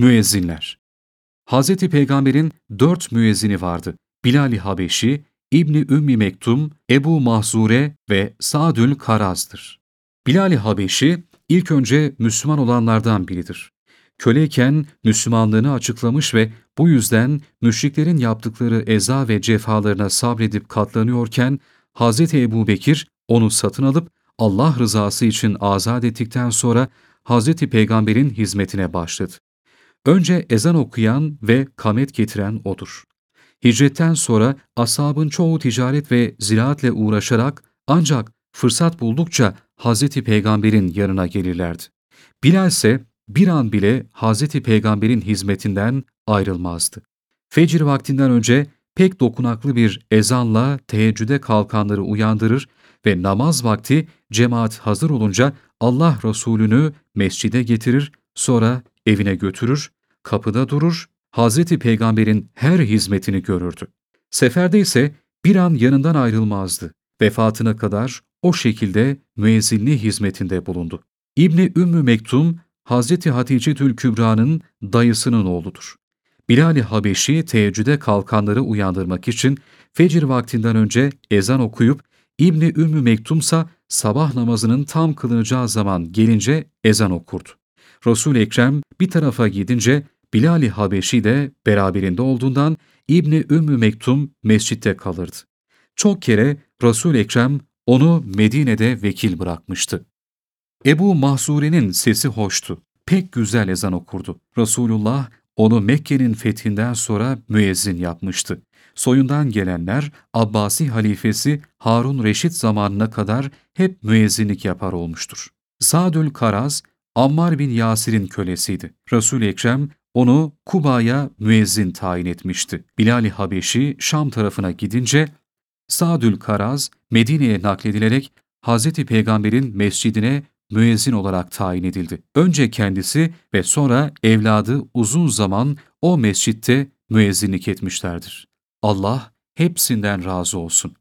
Müezzinler Hz. Peygamber'in dört müezzini vardı. Bilal-i Habeşi, İbni Ümmi Mektum, Ebu Mahzure ve Sadül Karaz'dır. Bilal-i Habeşi, ilk önce Müslüman olanlardan biridir. Köleyken Müslümanlığını açıklamış ve bu yüzden müşriklerin yaptıkları eza ve cefalarına sabredip katlanıyorken Hz. Ebu Bekir onu satın alıp Allah rızası için azat ettikten sonra Hz. Peygamber'in hizmetine başladı. Önce ezan okuyan ve kamet getiren odur. Hicretten sonra ashabın çoğu ticaret ve ziraatle uğraşarak ancak fırsat buldukça Hz. Peygamber'in yanına gelirlerdi. Bilal ise bir an bile Hz. Peygamber'in hizmetinden ayrılmazdı. Fecir vaktinden önce pek dokunaklı bir ezanla teheccüde kalkanları uyandırır ve namaz vakti cemaat hazır olunca Allah Resulü'nü mescide getirir, sonra evine götürür, kapıda durur, Hazreti Peygamber'in her hizmetini görürdü. Seferde ise bir an yanından ayrılmazdı. Vefatına kadar o şekilde müezzinli hizmetinde bulundu. İbni Ümmü Mektum, Hazreti Hatice Tül Kübra'nın dayısının oğludur. Bilal-i Habeşi teheccüde kalkanları uyandırmak için fecir vaktinden önce ezan okuyup İbni Ümmü Mektumsa sabah namazının tam kılınacağı zaman gelince ezan okurdu. Resul Ekrem bir tarafa gidince Bilal-i Habeşi de beraberinde olduğundan İbni Ümmü Mektum mescitte kalırdı. Çok kere resul Ekrem onu Medine'de vekil bırakmıştı. Ebu Mahzure'nin sesi hoştu. Pek güzel ezan okurdu. Resulullah onu Mekke'nin fethinden sonra müezzin yapmıştı. Soyundan gelenler Abbasi halifesi Harun Reşit zamanına kadar hep müezzinlik yapar olmuştur. Sadül Karaz, Ammar bin Yasir'in kölesiydi. Resul-i Ekrem onu Kuba'ya müezzin tayin etmişti. Bilal-i Habeşi Şam tarafına gidince Sadül Karaz Medine'ye nakledilerek Hz. Peygamber'in mescidine müezzin olarak tayin edildi. Önce kendisi ve sonra evladı uzun zaman o mescitte müezzinlik etmişlerdir. Allah hepsinden razı olsun.